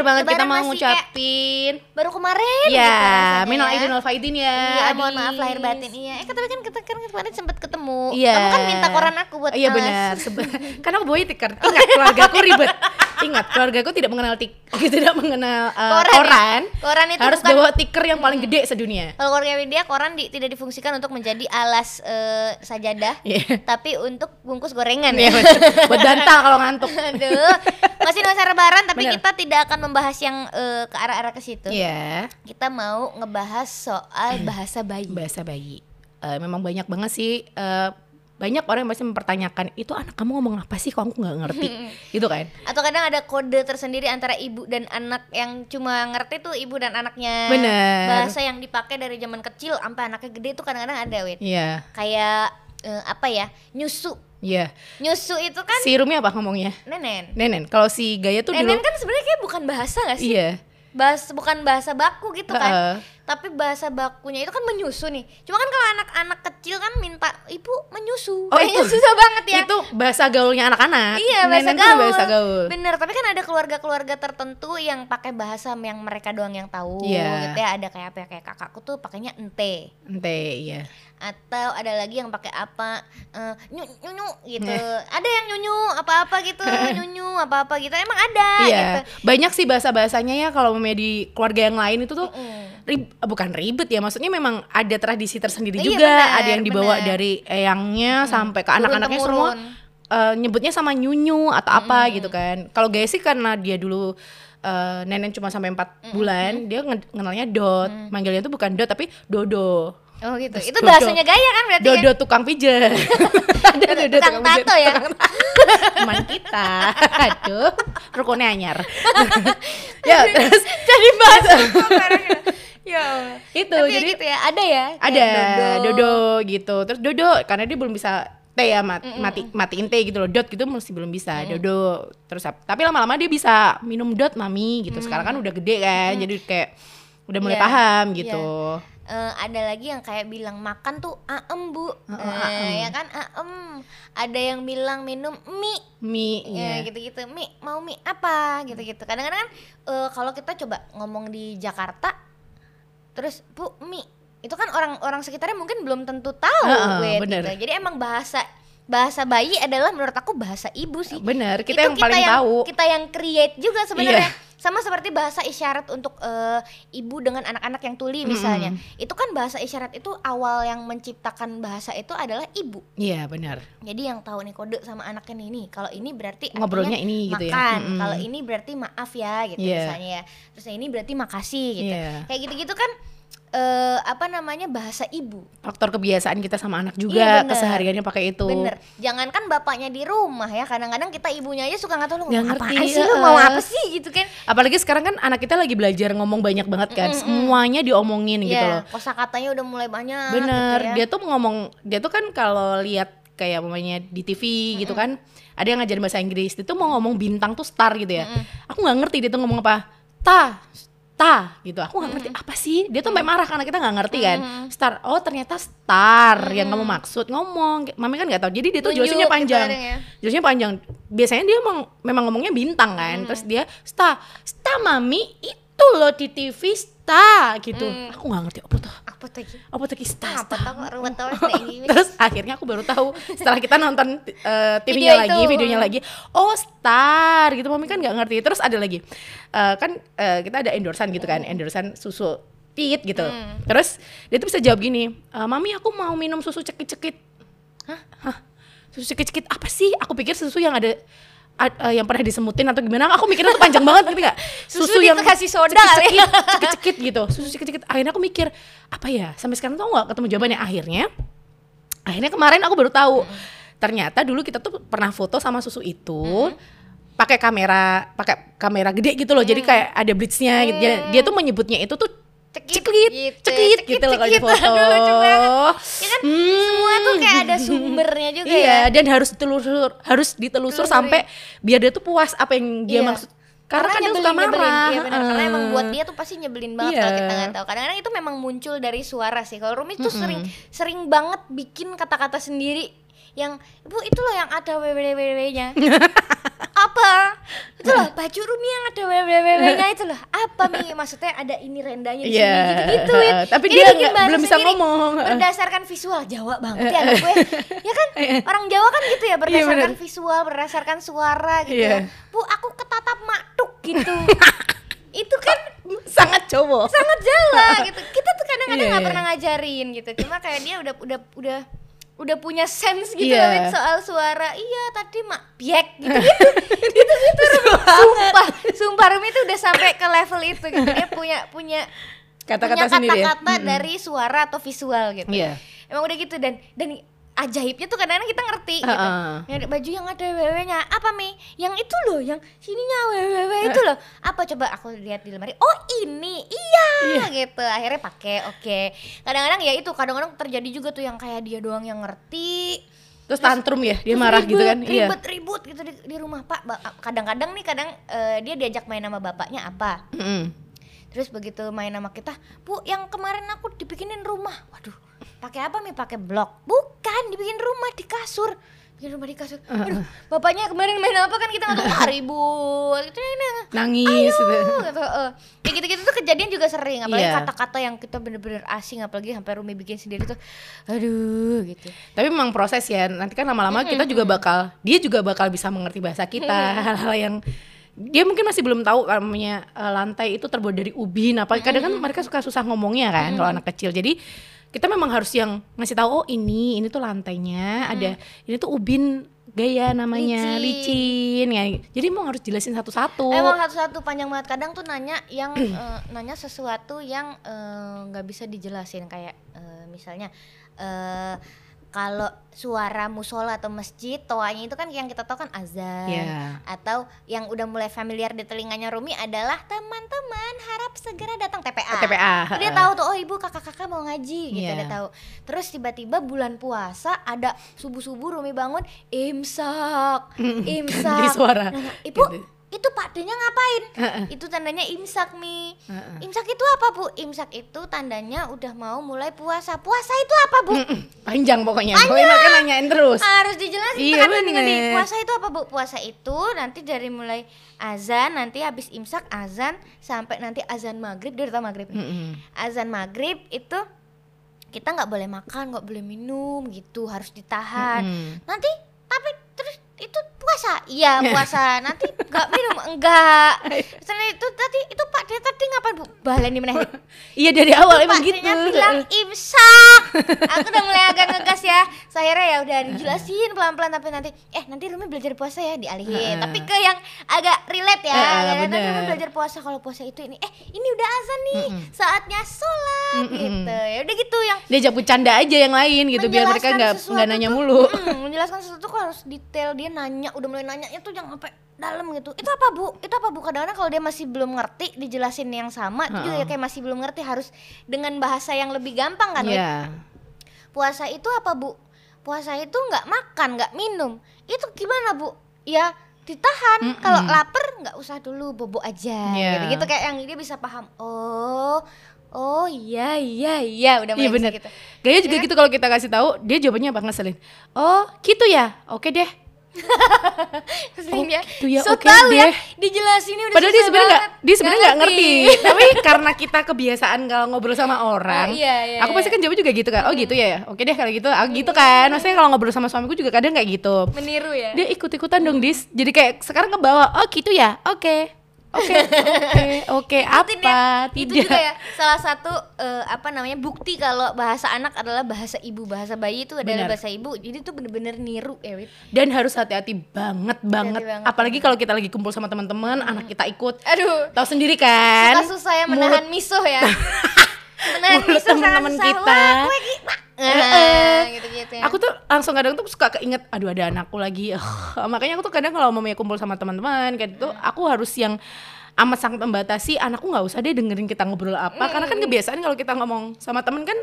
bener banget kita mau ngucapin baru kemarin ya gitu minal ya. aidin wal faidin ya Iya, mohon maaf lahir batin. Iya, eh tapi kan kita kan kemarin sempat ketemu. Iya. Kamu kan minta koran aku buat Iya benar. Karena aku bawa tiker. Ingat keluargaku ribet. Ingat keluargaku tidak mengenal tik, tidak mengenal uh, Koran ya? koran. Koran itu harus bukan- bawa tiker yang paling gede sedunia. Kalau keluarga Widya koran di- tidak difungsikan untuk menjadi alas eh, sajadah, Iya. tapi untuk bungkus gorengan Iya, ya. betul. buat bantal kalau ngantuk. Aduh, masih masa lebaran tapi Bener. kita tidak akan membahas yang eh, ke arah-arah ke situ. Iya. Kita mau ngebahas soal bahasa bayi. Bahasa bayi. Eh, memang banyak banget sih eh, banyak orang yang pasti mempertanyakan itu anak kamu ngomong apa sih kok aku nggak ngerti gitu kan Atau kadang ada kode tersendiri antara ibu dan anak yang cuma ngerti tuh ibu dan anaknya. Bener. Bahasa yang dipakai dari zaman kecil sampai anaknya gede tuh kadang-kadang ada, Wit. iya Kayak eh, apa ya? Nyusu. Iya Nyusu itu kan si Rumi apa ngomongnya nenen. nenen kalau si Gaya tuh Nenen dulu kan sebenarnya kayak bukan bahasa gak sih? iya Bahas bukan bahasa baku gitu kan. Heeh. Tapi bahasa bakunya itu kan menyusu nih. Cuma kan kalau anak-anak kecil kan minta ibu menyusu. Oh, Kayaknya itu. susah banget ya. itu bahasa gaulnya anak-anak Iya bahasa Nenen gaul. bahasa gaul Bener, tapi kan ada keluarga-keluarga tertentu yang pakai bahasa yang mereka doang yang tahu. Iya. Gitu ya, ada kayak apa ya kayak kakakku tuh pakainya ente. ente iya Atau ada lagi yang pakai apa eh, nyu nyunyu gitu. Iya. Ada yang nyunyu apa-apa gitu, nyunyu apa-apa gitu. Emang ada iya gitu. banyak sih bahasa bahasanya ya kalau memang di keluarga yang lain itu tuh Mm. rib- bukan ribet ya maksudnya memang ada tradisi tersendiri Iya, juga benar, ada yang dibawa benar. dari eyangnya sampai ke anak-anaknya semua eh, nyebutnya sama nyunyu atau apa gitu kan kalau Gaya sih karena dia dulu eh, nenek cuma sampai empat bulan dia nge- ngenalnya dot manggilnya tuh bukan dot tapi dodo Oh gitu. Terus Itu dodo. bahasanya gaya kan berarti ya? dodo tukang pijet. Ada dodo Tukang tato ya? tukang teman kita. Aduh rukunnya anyar. Ya terus. Jadi bahasa Ya. Itu Tapi ya jadi gitu ya, ada ya. kayak ada dodo. gitu. Terus dodo karena dia belum bisa T ya mat, mati matiin T gitu loh. Dot gitu masih belum bisa dodo terus ap- tapi lama-lama dia bisa minum dot mami gitu. Sekarang kan udah gede kan jadi kayak udah mulai Iya, paham iya. gitu Eh, ada lagi yang kayak bilang makan tuh aem bu, Eh, aem. ya kan aem. Ada yang bilang minum mie, mie ya ya gitu-gitu. Mie mau mie apa gitu-gitu. Kadang-kadang kan eh, kalau kita coba ngomong di Jakarta, terus bu mie itu kan orang-orang sekitarnya mungkin belum tentu tahu, Heeh, Wet, bener. gitu. Jadi emang bahasa bahasa bayi adalah menurut aku bahasa ibu sih. bener kita Itu yang paling tahu kita yang create juga sebenarnya Iya. Sama seperti bahasa isyarat untuk eh, ibu dengan anak-anak yang tuli misalnya itu kan bahasa isyarat itu awal yang menciptakan bahasa itu adalah ibu iya benar jadi yang tahu nih kode sama anaknya nih nih kalau ini berarti Ngobrolnya ini gitu ya. makan Mm-mm. kalau ini berarti maaf ya gitu Iya. misalnya ya terus ini berarti makasih gitu Iya. kayak gitu-gitu kan eh, apa namanya bahasa ibu faktor kebiasaan kita sama anak Iya, juga bener. kesehariannya pakai itu Bener, jangankan bapaknya di rumah ya, kadang-kadang kita ibunya aja suka nggak tahu lu ngerti, apaan sih, lu heeh. mau apa sih gitu kan? apalagi sekarang kan anak kita lagi belajar ngomong banyak banget kan semuanya diomongin gitu loh Iya, kosakatanya udah mulai banyak. Bener, gitu ya. dia tuh ngomong, dia tuh kan kalau lihat kayak mamanya di TV gitu kan, ada yang ngajarin bahasa Inggris, dia tuh mau ngomong bintang tuh star gitu ya. Aku nggak ngerti dia tuh ngomong apa, ta, ta gitu. Aku nggak ngerti apa sih. Dia tuh sampai marah karena kita nggak ngerti kan. Star, oh ternyata star yang kamu maksud ngomong. Mami kan nggak tahu. Jadi dia tuh Tunjuk jelasinnya gitu panjang. ya. Jelasinnya panjang. Biasanya dia memang memang ngomongnya bintang kan. Terus dia sta, sta mami itu loh di TV sta gitu. Aku nggak ngerti apa tuh? Apa tuh apa tuh Kista Apa tahu terus akhirnya aku baru tahu setelah kita nonton eh, Video TV-nya lagi itu. videonya lagi oh star gitu. Mami kan nggak ngerti. Terus ada lagi eh, kan eh, kita ada endorsan gitu kan endorsan susu tit gitu. Terus dia tuh bisa jawab gini "Eh, mami aku mau minum susu cekit-cekit. Hah? Hah? Susu cekit-cekit apa sih? Aku pikir susu yang ada eh, yang pernah disemutin atau gimana aku mikirnya tuh panjang banget ngerti gak Susu dikasih soda kali ya. cekit-cekit cekit-cekit gitu. Susu cekit-cekit. Akhirnya aku mikir apa ya? Sampai sekarang tuh nggak ketemu jawabannya. Akhirnya akhirnya kemarin aku baru tahu. Ternyata dulu kita tuh pernah foto sama susu itu pakai kamera pakai kamera gede gitu loh. Jadi kayak ada blitznya gitu. Dia, dia tuh menyebutnya itu tuh Cekit, cekit gitu, cekit, cekit, gitu loh kalau di foto Aduh. Ya kan Hmm. semua tuh kayak ada sumbernya juga iya ya. dan harus ditelusur harus ditelusur Telusuri. sampai biar dia tuh puas apa yang dia Iya. maksud karena, kan dia nyebelin, suka nyebelin. marah Iya benar, karena emang buat dia tuh pasti nyebelin banget Iya. kalau kita nggak tahu. Kadang-kadang itu memang muncul dari suara sih. Kalau Rumi tuh sering sering banget bikin kata-kata sendiri yang ibu itu loh yang ada www-nya apa? Itu loh baju Rumi yang ada www-nya itu loh. Apa mi? Maksudnya ada ini rendanya di Iya. sini gitu gitu ya Tapi Ini dia bikin belum bisa sendiri? ngomong. berdasarkan visual Jawa banget ya anak gue. Ya kan? Orang Jawa kan gitu ya berdasarkan bener. visual berdasarkan suara gitu Iya. ya. Bu aku ketatap maktuk gitu. Itu kan sangat cowok sangat Jawa gitu. Kita tuh kadang-kadang Iya, nggak iya. pernah ngajarin gitu. Cuma kayak dia udah udah udah udah punya sense gitu Iya. loh, soal suara. Iya tadi mak biek gitu. Gitu gitu gitu sumpah. sumpah. Rumi tuh udah sampai ke level itu gitu. Dia punya punya kata-kata punya ya. kata-kata dari suara atau visual gitu. Iya. emang udah gitu dan. Dan ajaibnya tuh kadang-kadang kita ngerti gitu. Heeh. yang baju yang ada ww-nya apa mi? Yang itu loh yang sininya www itu loh. Apa coba aku lihat di lemari? Oh ini. Iya, gitu. Akhirnya pakai oke. Kadang-kadang ya itu kadang-kadang terjadi juga tuh yang kayak dia doang yang ngerti. Terus tantrum ya dia marah ribut, gitu kan? Iya. ribut ribut gitu di, di rumah pak. Kadang-kadang nih kadang eh, dia diajak main sama bapaknya apa. Mm-mm. Terus begitu main sama kita, Bu, yang kemarin aku dibikinin rumah. Waduh, pakai apa nih? Pakai blok? Bukan, dibikin rumah di kasur. Bikin rumah di kasur. Aduh, bapaknya kemarin main apa kan kita nggak tahu ah, ribut. Gitu, ini, nangis gitu. gitu. Kayak gitu-gitu tuh kejadian juga sering. Apalagi Iya. kata-kata yang kita bener-bener asing, apalagi sampai Rumi bikin sendiri tuh, aduh gitu. Tapi memang proses ya. Nanti kan lama-lama kita juga bakal dia juga bakal bisa mengerti bahasa kita. Hal-hal yang dia mungkin masih belum tahu namanya eh, lantai itu terbuat dari ubin apa. Kadang kan mereka suka susah ngomongnya kan kalau anak kecil. Jadi kita memang harus yang ngasih tahu oh ini ini tuh lantainya ada ini tuh ubin gaya namanya Licin. licin, ya. Jadi mau harus jelasin satu-satu. Emang satu-satu panjang banget kadang tuh nanya yang eh, nanya sesuatu yang eh, nggak bisa dijelasin kayak eh, misalnya eh, kalau suara musola atau masjid toanya itu kan yang kita tahu kan azan Iya. atau yang udah mulai familiar di telinganya Rumi adalah teman-teman harap segera datang TPA. TPA, Dia tahu tuh oh ibu kakak-kakak mau ngaji gitu Iya. dia tahu. Terus tiba-tiba bulan puasa ada subuh-subuh Rumi bangun imsak, imsak. Dari suara, Nah, ibu gitu. Itu Pak D-nya ngapain? Heeh. Itu tandanya imsak mi. Heeh. Imsak itu apa bu? Imsak itu tandanya udah mau mulai puasa. Puasa itu apa bu? Panjang pokoknya. Pokoknya mereka nanyain terus. Harus dijelasin Iya, kan nanti, nanti. bener. Puasa itu apa bu? Puasa itu nanti dari mulai azan nanti habis imsak azan sampai nanti azan maghrib udah tau maghrib nih. Mm-mm. Azan maghrib itu kita nggak boleh makan nggak boleh minum gitu harus ditahan. Nanti tapi terus itu puasa? Iya puasa. Nanti nggak minum? Enggak. Terus itu tadi itu pak dia tadi ngapain bu? Baleni meneh. Iya dari awal emang Pak gitu. D-nya bilang imsak. Aku udah mulai agak ngegas ya. Saya ya udah dijelasin pelan-pelan tapi nanti eh nanti Rumi belajar puasa ya dialihin. Tapi ke yang agak relate ya. Ya, nanti. Rumi belajar puasa. Kalau puasa itu ini eh ini udah azan nih. Saatnya sholat gitu. Ya udah gitu yang Diajak bercanda aja yang lain gitu biar mereka nggak nggak nanya mulu. mm, menjelaskan sesuatu kok harus detail. Dia nanya udah mulai nanyanya tuh yang sampai dalam gitu itu apa bu itu apa bu kadang-kadang kalau dia masih belum ngerti dijelasin yang sama itu juga Heeh. kayak masih belum ngerti harus dengan bahasa yang lebih gampang kan? Iya. puasa itu apa bu puasa itu nggak makan nggak minum itu gimana bu ya ditahan Mm-mm. kalau lapar nggak usah dulu bobo aja Iya. gitu gitu kayak yang dia bisa paham oh oh iya iya iya udah Iya mulai bisa bener. gitu Gaya juga gitu kalau kita kasih tahu dia jawabannya apa ngeselin. Oh gitu ya, oke deh. Oh, ya. gitu ya, so oke tau ya deh. dijelasinnya udah Padahal dia sebenarnya nggak, dia sebenarnya nggak ngerti. Tapi karena kita kebiasaan kalau ngobrol sama orang, Oh, iya, iya, aku pasti iya. kan jawab juga gitu kan. Oh gitu ya, oke deh kalau gitu. Aku gitu kan. Maksudnya kalau ngobrol sama suamiku juga kadang kayak gitu. meniru ya Dia ikut-ikutan dong dis. Jadi kayak sekarang ngebawa. Oh gitu ya, oke, oke, oke, oke. Apa? itu juga ya salah satu eh, apa namanya bukti kalau bahasa anak adalah bahasa ibu bahasa bayi itu adalah Benar. bahasa ibu jadi itu bener-bener niru ya Wit Dan harus hati-hati banget banget. banget. Apalagi kalau kita lagi kumpul sama teman-teman, anak kita ikut. aduh Tahu sendiri kan? suka susah ya menahan misuh ya menahan Mulut susah. kita. Nah, gitu-gitu ya Aku tuh langsung kadang tuh suka keinget, aduh ada anakku lagi. Makanya aku tuh kadang kalau mau kumpul sama teman-teman kayak gitu, aku harus yang amat sangat membatasi anakku nggak usah deh dengerin kita ngobrol apa karena kan kebiasaan kalau kita ngomong sama temen kan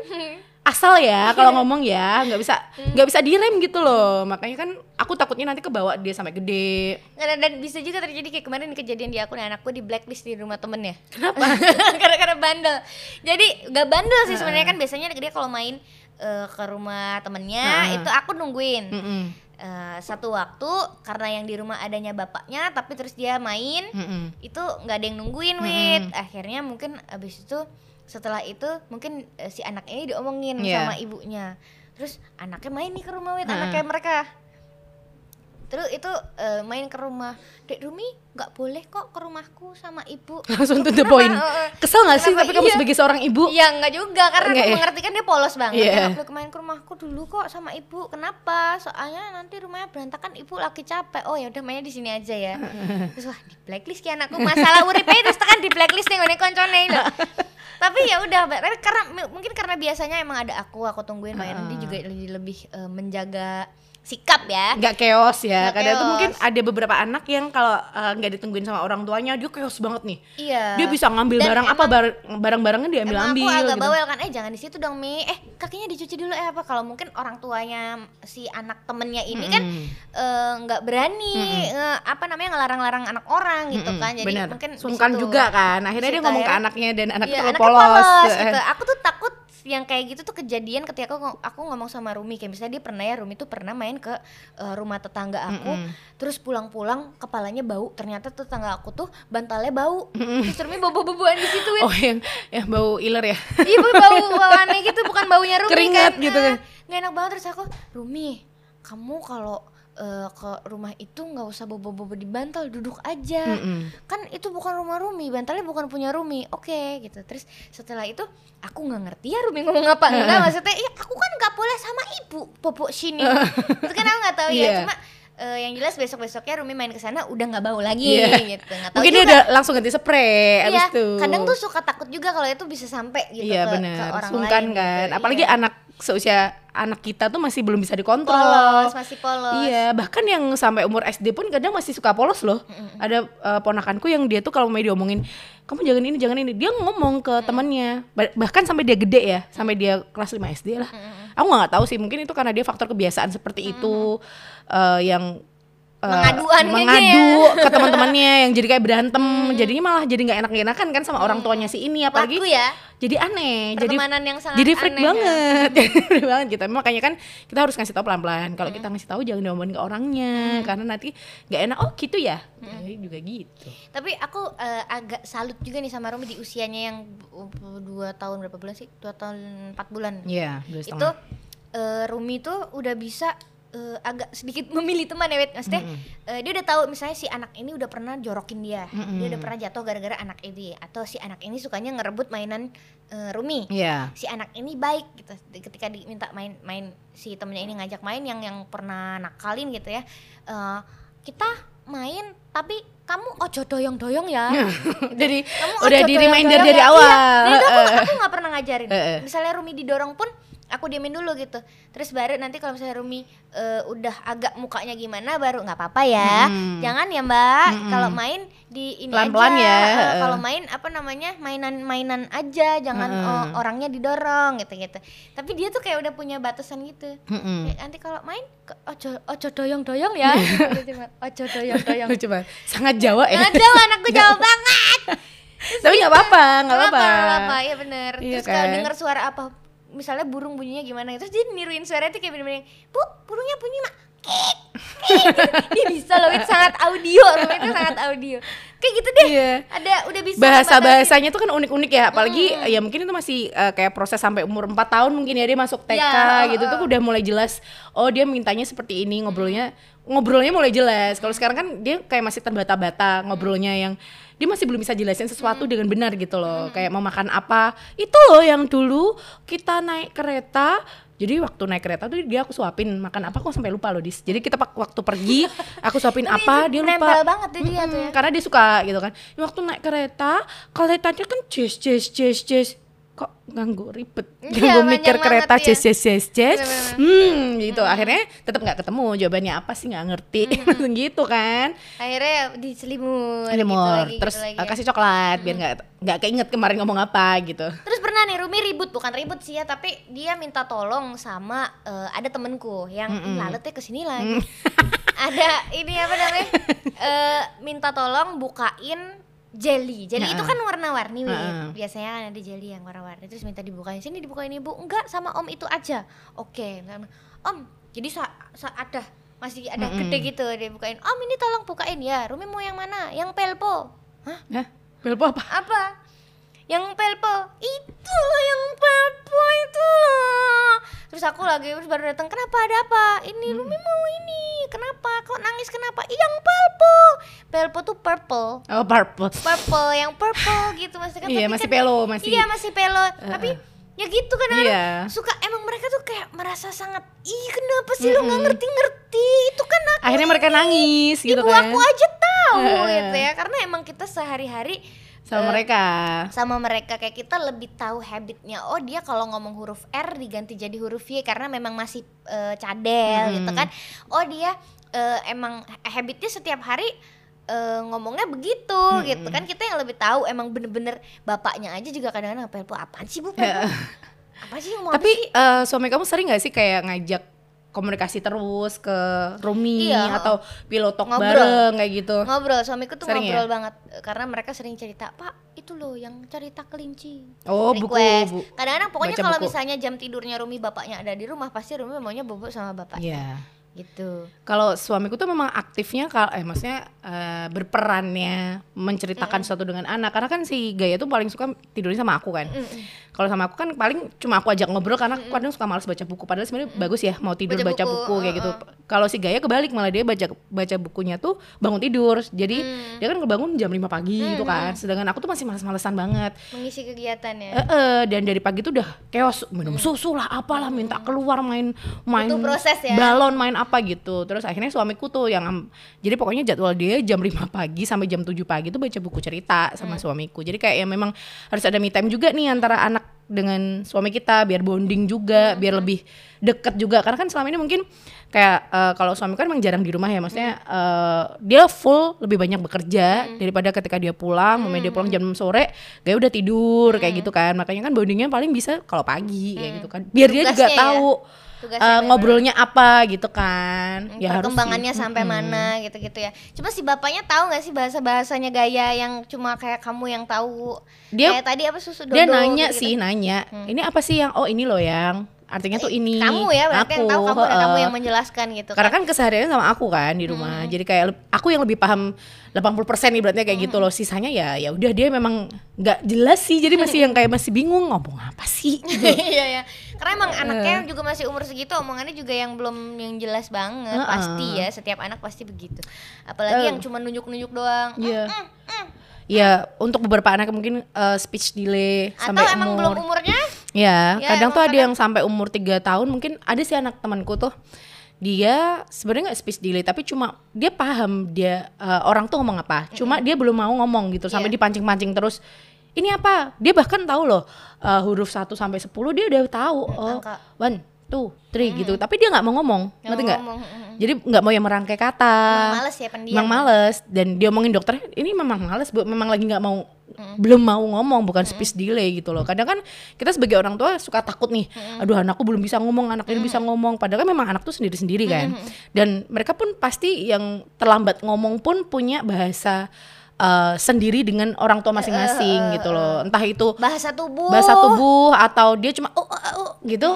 asal ya kalau ngomong ya nggak bisa nggak bisa direm gitu loh. Makanya kan aku takutnya nanti kebawa dia sampai gede. Dan, dan bisa juga terjadi kayak kemarin kejadian di aku nih anakku di blacklist di rumah temennya. Kenapa? Karena-karena bandel. Jadi gak bandel sih sebenarnya kan biasanya dia kalau main eh, ke rumah temennya itu aku nungguin. Mm-mm. Eh, satu waktu karena yang di rumah adanya bapaknya tapi terus dia main Mm-mm. itu nggak ada yang nungguin wit. Akhirnya mungkin abis itu setelah itu mungkin eh, si anak ini diomongin Iya. sama ibunya terus anaknya main nih ke rumah wit Heeh. anaknya mereka terus itu eh, main ke rumah dek Rumi nggak boleh kok ke rumahku sama ibu langsung to the point kesel gak sih tapi kamu Iya. sebagai seorang ibu Iya enggak juga karena Enggak aku ya? mengerti kan dia polos banget. Iya. Ya, nggak boleh main ke rumahku dulu kok sama ibu. Kenapa? Soalnya nanti rumahnya berantakan ibu lagi capek. Oh ya udah mainnya di sini aja ya. Terus wah di blacklist ki anakku masalah uripe terus tekan di blacklist nih ngene koncone lho. Tapi ya udah karena mungkin karena biasanya emang ada aku aku tungguin Mbak dia juga lebih lebih eh, menjaga sikap ya. nggak chaos ya Nggak kadang tuh chaos. mungkin ada beberapa anak yang kalau uh, nggak ditungguin sama orang tuanya dia chaos banget nih Iya. dia bisa ngambil Dan barang apa emang- bar- barang-barangnya diambil Emang ambil aku agak gitu. bawel kan, eh jangan di situ dong Mi, eh kakinya dicuci dulu eh apa kalau mungkin orang tuanya si anak temennya ini kan Mm-mm. eh, nggak berani eh, apa namanya ngelarang-larang anak orang gitu Mm-mm, kan, jadi bener. mungkin sungkan juga kan akhirnya dia ngomong ke akhirnya- anaknya dan anaknya Iya, terlalu anaknya polos, polos gitu. Aku tuh takut yang kayak gitu tuh kejadian ketika aku aku ngomong sama Rumi kayak misalnya dia pernah ya Rumi tuh pernah main ke eh, rumah tetangga aku Mm-mm. terus pulang-pulang kepalanya bau ternyata tetangga aku tuh bantalnya bau terus Rumi bau-bau-bauan di situ Win. oh yang yang bau iler ya Iya bau bau aneh gitu bukan baunya Rumi Keringat kan. gitu kan. Nggak enak banget terus aku Rumi kamu kalau eh, ke rumah itu nggak usah bobo-bobo di bantal duduk aja Mm-mm. kan itu bukan rumah Rumi bantalnya bukan punya Rumi oke gitu terus setelah itu aku nggak ngerti ya Rumi ngomong apa enggak maksudnya iya aku kan nggak boleh sama ibu bobo sini itu kan aku nggak tahu ya Iya. cuma eh, yang jelas besok besoknya Rumi main ke sana udah nggak bau lagi Iya. gitu nggak tahu mungkin dia juga. udah langsung ganti spray abis Iya, itu kadang tuh suka takut juga kalau itu bisa sampai gitu iya ke, ke benar orang sungkan lain kan gitu. apalagi Iya. anak seusia anak kita tuh masih belum bisa dikontrol. Polos masih polos. Iya, bahkan yang sampai umur SD pun kadang masih suka polos loh. Ada eh, ponakanku yang dia tuh kalau mau diomongin, kamu jangan ini, jangan ini, dia ngomong ke temannya. Ba- Bahkan sampai dia gede ya, sampai dia kelas 5 SD lah. Aku nggak tahu sih, mungkin itu karena dia faktor kebiasaan seperti itu eh, yang Mengaduan aja mengadu ya. ke teman-temannya yang jadi kayak berantem, jadinya malah jadi nggak enak-enakan kan sama orang tuanya si ini apalagi Laku ya. jadi aneh jadi Pertemanan yang sangat jadi freak aneh ya. banget. Jadi freak banget gitu. Makanya kan kita harus ngasih tahu pelan-pelan. Kalau kita ngasih tahu jangan diomongin ke orangnya karena nanti nggak enak. Oh gitu ya? Jadi juga gitu. Tapi aku eh, agak salut juga nih sama Romi di usianya yang dua tahun berapa bulan sih? Dua tahun empat bulan. Iya, dua itu eh, Rumi tuh udah bisa eh, agak sedikit memilih teman ya Wet maksudnya eh, dia udah tahu misalnya si anak ini udah pernah jorokin dia. Dia udah pernah jatuh gara-gara anak ini. Atau si anak ini sukanya ngerebut mainan eh, Rumi. Iya. si anak ini baik gitu. Ketika diminta main main si temennya ini ngajak main yang yang pernah nakalin gitu ya eh, kita main tapi kamu ojo doyong-doyong ya. Jadi kamu udah di reminder dari ya. awal. Iya, dan itu aku nggak pernah ngajarin. Eh, eh. misalnya Rumi didorong pun aku diamin dulu gitu. Terus baru nanti kalau misalnya Rumi eh, udah agak mukanya gimana baru nggak apa-apa ya. Mm. jangan ya mbak. Mm-mm. kalau main di ini Pelan-pelan aja ya, eh. kalau main apa namanya mainan-mainan aja. Jangan Mm-mm. oh, orangnya didorong gitu gitu tapi dia tuh kayak udah punya batasan gitu. Mm-mm. Kayak nanti kalau main ojo ojo doyong-doyong ya. Gitu, Mat. ojo doyong-doyong. Lu coba sangat Jawa ya. Ada anakku jauh banget. Tapi nggak apa-apa nggak apa-apa. ya bener. Iya terus kalau kan? dengar suara apa misalnya burung bunyinya gimana terus dia niruin suara itu kayak bener-bener bu burungnya bunyi mak. Kek. dia bisa loh itu sangat audio loh itu sangat audio. Kayak gitu deh. Iya. ada udah bisa bahasa bahasanya tuh kan unik-unik ya apalagi ya mungkin itu masih eh, kayak proses sampai umur 4 tahun mungkin ya dia masuk TK Ya, gitu uh, tuh udah mulai jelas oh dia mintanya seperti ini ngobrolnya ngobrolnya mulai jelas. Kalau sekarang kan dia kayak masih terbata-bata ngobrolnya yang dia masih belum bisa jelasin sesuatu dengan benar gitu loh. Kayak mau makan apa. Itu loh yang dulu kita naik kereta jadi waktu naik kereta tuh dia aku suapin makan apa aku sampai lupa loh dis. Jadi kita waktu pergi aku suapin apa dia lupa. banget dia tuh ya. Mm-mm, karena dia suka gitu kan. Ya, waktu naik kereta keretanya kan jes jes jes jes kok ganggu ribet ganggu mikir kereta ya. jes jes jes jes hmm gitu. Akhirnya tetap nggak ketemu. Jawabannya apa sih? Nggak ngerti. Langsung gitu kan. Akhirnya diselimut gitu Limur lagi, terus gitu lagi uh, ya. kasih coklat biar nggak nggak keinget kemarin ngomong apa gitu. Terus pernah nih Rumi ribut. Bukan ribut sih ya tapi dia minta tolong sama eh, ada temenku yang Mm-mm. "Ih, laletnya ke sini lagi. ada ini apa namanya? Eh, minta tolong bukain jelly. Jelly itu Heeh. kan warna-warni. Heeh. Biasanya kan ada jelly yang warna-warni terus minta dibukain sini dibukain ibu. Enggak sama om itu aja. Oke. Om jadi sa- sa- ada masih ada gede gitu dia bukain om ini tolong bukain ya Rumi mau yang mana yang pelpo hah Hah? Pelpo apa? apa yang pelpo. Itu loh yang pelpo itu loh terus aku lagi terus baru datang kenapa ada apa? Ini Hmm. Rumi mau ini. Kenapa? Kok nangis kenapa? "Ih, yang pelpo. Pelpo tuh purple. Oh, purple. purple yang purple gitu maksudnya. Kan Iya, tapi masih kan- pelo, masih- iya masih pelo tapi ya gitu kan Iya. suka emang mereka tuh kayak merasa sangat ih kenapa sih lu nggak ngerti-ngerti? Itu kan aku Akhirnya mereka nangis gitu ibu kan. aku aja tahu Heeh. gitu ya. Karena emang kita sehari-hari Sama mereka. sama mereka. Kayak kita lebih tahu habitnya. Oh dia kalau ngomong huruf R diganti jadi huruf Y karena memang masih eh, cadel gitu kan. Oh dia eh, emang habitnya setiap hari eh, ngomongnya begitu gitu kan. Kita yang lebih tahu emang bener-bener bapaknya aja juga kadang-kadang apaan sih bu? Pelpo apa sih ngomong Tapi sih? eh, suami kamu sering gak sih kayak ngajak komunikasi terus ke Rumi Iya, atau pilotok Ngobrol. bareng kayak gitu? ngobrol suamiku tuh Sering ngobrol ya? banget Eh, karena mereka sering cerita pak itu loh yang cerita kelinci Oh, buku, request bu- kadang-kadang pokoknya kalau buku. misalnya jam tidurnya Rumi bapaknya ada di rumah pasti Rumi maunya bobo sama bapaknya Iya. Gitu Kalau suamiku tuh memang aktifnya kalau eh maksudnya eh, berperannya menceritakan sesuatu dengan anak karena kan si Gaya tuh paling suka tidurnya sama aku kan. Kalau sama aku kan paling cuma aku ajak ngobrol karena aku kadang suka malas baca buku padahal sebenarnya bagus ya mau tidur Baca baca, buku, buku, kayak gitu. Kalau si Gaya kebalik malah dia baca baca bukunya tuh bangun tidur. Jadi Mm. dia kan kebangun jam 5 pagi gitu kan. Sedangkan aku tuh masih malas-malesan banget. mengisi kegiatannya Eh, eh, dan dari pagi tuh udah chaos minum susu lah apalah minta keluar main main Butuh proses ya. balon main apa gitu. Terus akhirnya suamiku tuh yang jadi pokoknya jadwal dia jam 5 pagi sampai jam 7 pagi tuh baca buku cerita sama suamiku. Jadi kayak ya memang harus ada me time juga nih antara anak dengan suami kita biar bonding juga biar lebih deket juga. Karena kan selama ini mungkin kayak eh, kalau suami kan emang jarang di rumah ya maksudnya eh, dia full lebih banyak bekerja daripada ketika dia pulang momennya dia pulang jam 6 sore gaya udah tidur kayak gitu kan. Makanya kan bondingnya paling bisa kalau pagi kayak gitu kan. Biar dia juga Tugasnya ya. Eh, bener-bener. ngobrolnya apa gitu kan ya harus perkembangannya sih. sampai mana gitu-gitu ya cuma si bapaknya tahu nggak sih bahasa bahasanya gaya yang cuma kayak kamu yang tahu Dia- kayak tadi apa susu dodo dia nanya gitu-gitu. sih nanya ini apa sih yang oh ini loh yang artinya tuh ini kamu ya berarti yang tahu kamu dan kamu yang menjelaskan gitu karena kan? kan kesehariannya sama aku kan di rumah. Jadi kayak aku yang lebih paham 80% nih berarti kayak gitu loh. Sisanya ya ya udah dia memang nggak jelas sih. Jadi masih yang kayak masih bingung ngomong apa sih? Gitu. iya ya karena emang anaknya juga masih umur segitu omongannya juga yang belum yang jelas banget. Heeh. pasti ya setiap anak pasti begitu. Apalagi Eh. yang cuma nunjuk-nunjuk doang. Iya. Ya, untuk beberapa anak mungkin eh, speech delay atau sampai emang umur. belum umurnya Ya, Ya, kadang tuh ada kadang- yang sampai umur 3 tahun mungkin ada sih anak temanku tuh. Dia sebenarnya nggak speech delay tapi cuma dia paham dia eh, orang tuh ngomong apa. Cuma dia belum mau ngomong gitu sampai Iya. dipancing-pancing terus. Ini apa? Dia bahkan tahu loh eh, huruf 1 sampai 10 dia udah tahu. Oh angka. one two three gitu. Tapi dia nggak mau ngomong Nggak ngerti mau nggak? ngomong, jadi nggak mau yang merangkai kata. Emang males ya pendiam. Memang males. Dan dia omongin dokter ini memang males bu. Memang lagi nggak mau belum mau ngomong bukan speech delay gitu loh. Kadang kan kita sebagai orang tua suka takut nih aduh anakku belum bisa ngomong anak ini bisa ngomong. Padahal kan memang anak tuh sendiri sendiri kan dan mereka pun pasti yang terlambat ngomong pun punya bahasa eh, sendiri dengan orang tua masing-masing gitu loh. entah itu bahasa tubuh. bahasa tubuh atau dia cuma oh, oh, oh, gitu.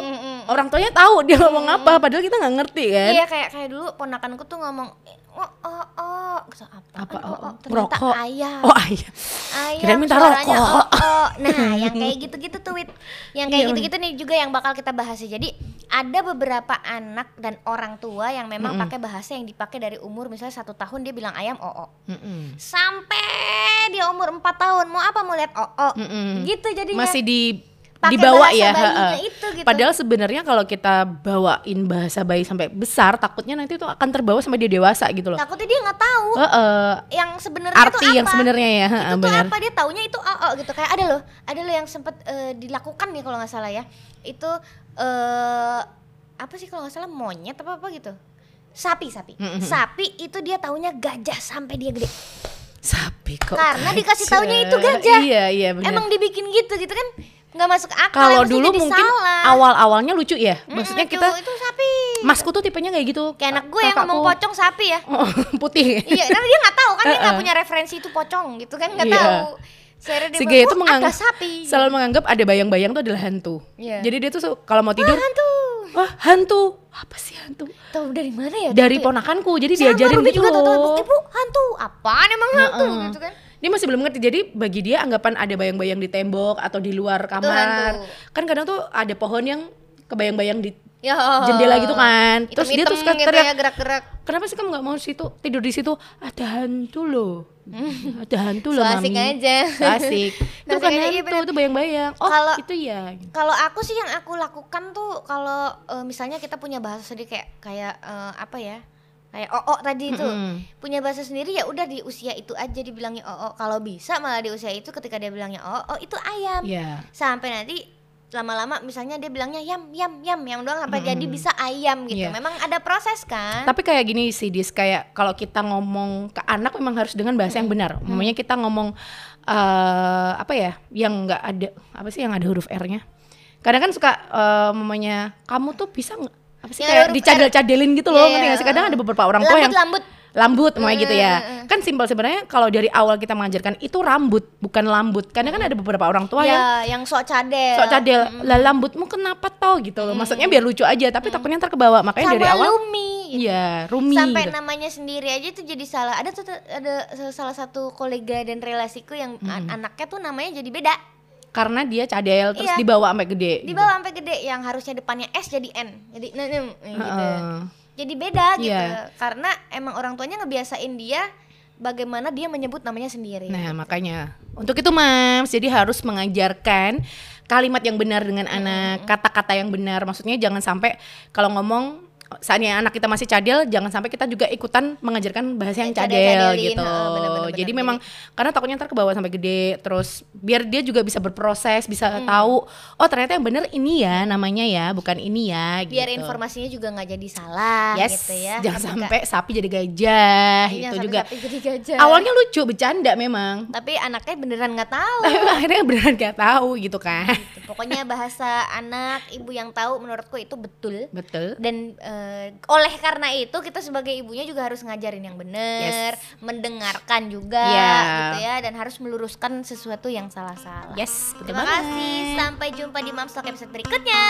Orang tuanya tahu dia ngomong apa padahal kita nggak ngerti kan. Iya kayak kayak dulu ponakanku tuh ngomong oh oh oh gitu, apa Apa, oh, oh, ternyata rokok. ayam oh ayah ayam Kirain minta rokok. oh, oh. nah yang kayak gitu-gitu tuh Wit yang kayak Iya. gitu-gitu nih juga yang bakal kita bahas ya jadi ada beberapa anak dan orang tua yang memang pakai bahasa yang dipakai dari umur misalnya satu tahun dia bilang ayam oh, oh. Mm-mm. sampai dia umur 4 tahun mau apa mau lihat oh, oh. Mm-mm. gitu jadinya masih di Dibawa ya itu gitu. padahal sebenarnya kalau kita bawain bahasa bayi sampai besar takutnya nanti itu akan terbawa sampai dia dewasa gitu loh takutnya dia nggak tahu Heeh. yang sebenarnya itu arti yang apa. sebenarnya ya heeh, itu tuh benar apa dia taunya itu oh, oh, gitu kayak ada loh ada loh yang sempet eh, dilakukan ya kalau nggak salah ya itu eh apa sih kalau nggak salah monyet apa apa gitu sapi sapi Mm-mm. sapi itu dia taunya gajah sampai dia gede sapi kok Karena dikasih gajah? taunya itu gajah. iya iya emang dibikin gitu gitu kan nggak masuk akal kalau dulu jadi mungkin awal awalnya lucu ya. Mm-mm, maksudnya kita itu sapi. Masku tuh tipenya kayak gitu. Kayak anak gue yang ngomong pocong sapi ya. Oh, putih. Iya tapi dia nggak tahu kan dia nggak punya referensi itu pocong gitu kan nggak Iya. tahu. Si Gaya itu menganggap menganggap sapi. selalu menganggap ada bayang-bayang tuh adalah hantu. Iya. jadi dia tuh kalau mau tidur hantu. Wah hantu? Apa sih hantu? Tahu dari mana ya? Dari ponakanku jadi Sama, diajarin Ruby gitu juga tahu loh ibu hantu. Apaan emang hantu? Heeh. gitu kan dia masih belum ngerti. Jadi bagi dia anggapan ada bayang-bayang di tembok atau di luar kamar kan kadang tuh ada pohon yang kebayang-bayang di ya jendela gitu kan. terus dia tuh suka gitu teriak ya gerak-gerak. Kenapa sih kamu nggak mau situ tidur di situ? Ada hantu loh. Ada hantu loh So asik mami. aja. So asik. Itu kan iya hantu bener. itu bayang-bayang. Oh Kalau- itu ya Kalau aku sih yang aku lakukan tuh kalau eh, misalnya kita punya bahasa sendiri kayak kayak eh, apa ya? Kayak oo tadi itu. Mm-mm. Punya bahasa sendiri ya udah di usia itu aja dibilangnya oo. Kalau bisa malah di usia itu ketika dia bilangnya oo, itu ayam. ya Sampai nanti lama-lama misalnya dia bilangnya yam yam yam yam doang sampai jadi bisa ayam gitu. Iya. Memang ada proses kan? Tapi kayak gini sih, Dis, kayak kalau kita ngomong ke anak memang harus dengan bahasa yang benar. Namanya kita ngomong eh apa ya, yang nggak ada apa sih yang ada huruf R-nya. Kadang kan suka eh mamanya kamu tuh bisa nggak apa sih Yang ada kayak dicadel-cadelin gitu loh, Iya, ngerti sih? Kadang ada beberapa orang tua yang lambut lambut. namanya gitu ya. Mm, Kan simpel sebenarnya kalau dari awal kita mengajarkan itu rambut, bukan lambut. Karena kan ada beberapa orang tua yang Ya, yang sok cadel. sok cadel, lah lambutmu kenapa toh gitu loh. Maksudnya biar lucu aja, tapi takutnya ntar kebawa. Makanya Sama dari awal Lumi. gitu. Iya, Rumi sampai gitu. namanya sendiri aja itu jadi salah ada tuh ada salah satu kolega dan relasiku yang an- anaknya tuh namanya jadi beda karena dia cadel terus Iya. dibawa sampai gede. di bawah sampai gede yang harusnya depannya S jadi N jadi nah, gitu Heeh. jadi beda gitu Iya. karena emang orang tuanya ngebiasain dia bagaimana dia menyebut namanya sendiri Nah, makanya untuk itu Mams, jadi harus mengajarkan kalimat yang benar dengan anak, kata-kata yang benar. Maksudnya jangan sampai kalau ngomong saatnya anak kita masih cadel, jangan sampai kita juga ikutan mengajarkan bahasa yang cadel gitu. heeh, bener-bener, jadi bener. memang karena takutnya ntar ke bawah sampai gede, terus biar dia juga bisa berproses, bisa Hmm. tahu, oh ternyata yang benar ini ya namanya ya, bukan ini ya. biar gitu. informasinya juga nggak jadi salah Yes, gitu ya jangan Ketika- sampai sapi jadi gajah, Iya, itu juga. sapi jadi gajah Awalnya lucu, bercanda memang. tapi anaknya beneran nggak tahu Tapi akhirnya beneran gak tahu gitu kan. Gitu. pokoknya bahasa anak ibu yang tahu menurutku itu betul Betul. dan eh, oleh karena itu kita sebagai ibunya juga harus ngajarin yang benar, mendengarkan juga Iya. gitu ya dan harus meluruskan sesuatu yang salah-salah. Yes, betul Terima banget. kasih. Sampai jumpa di Mamstock episode berikutnya.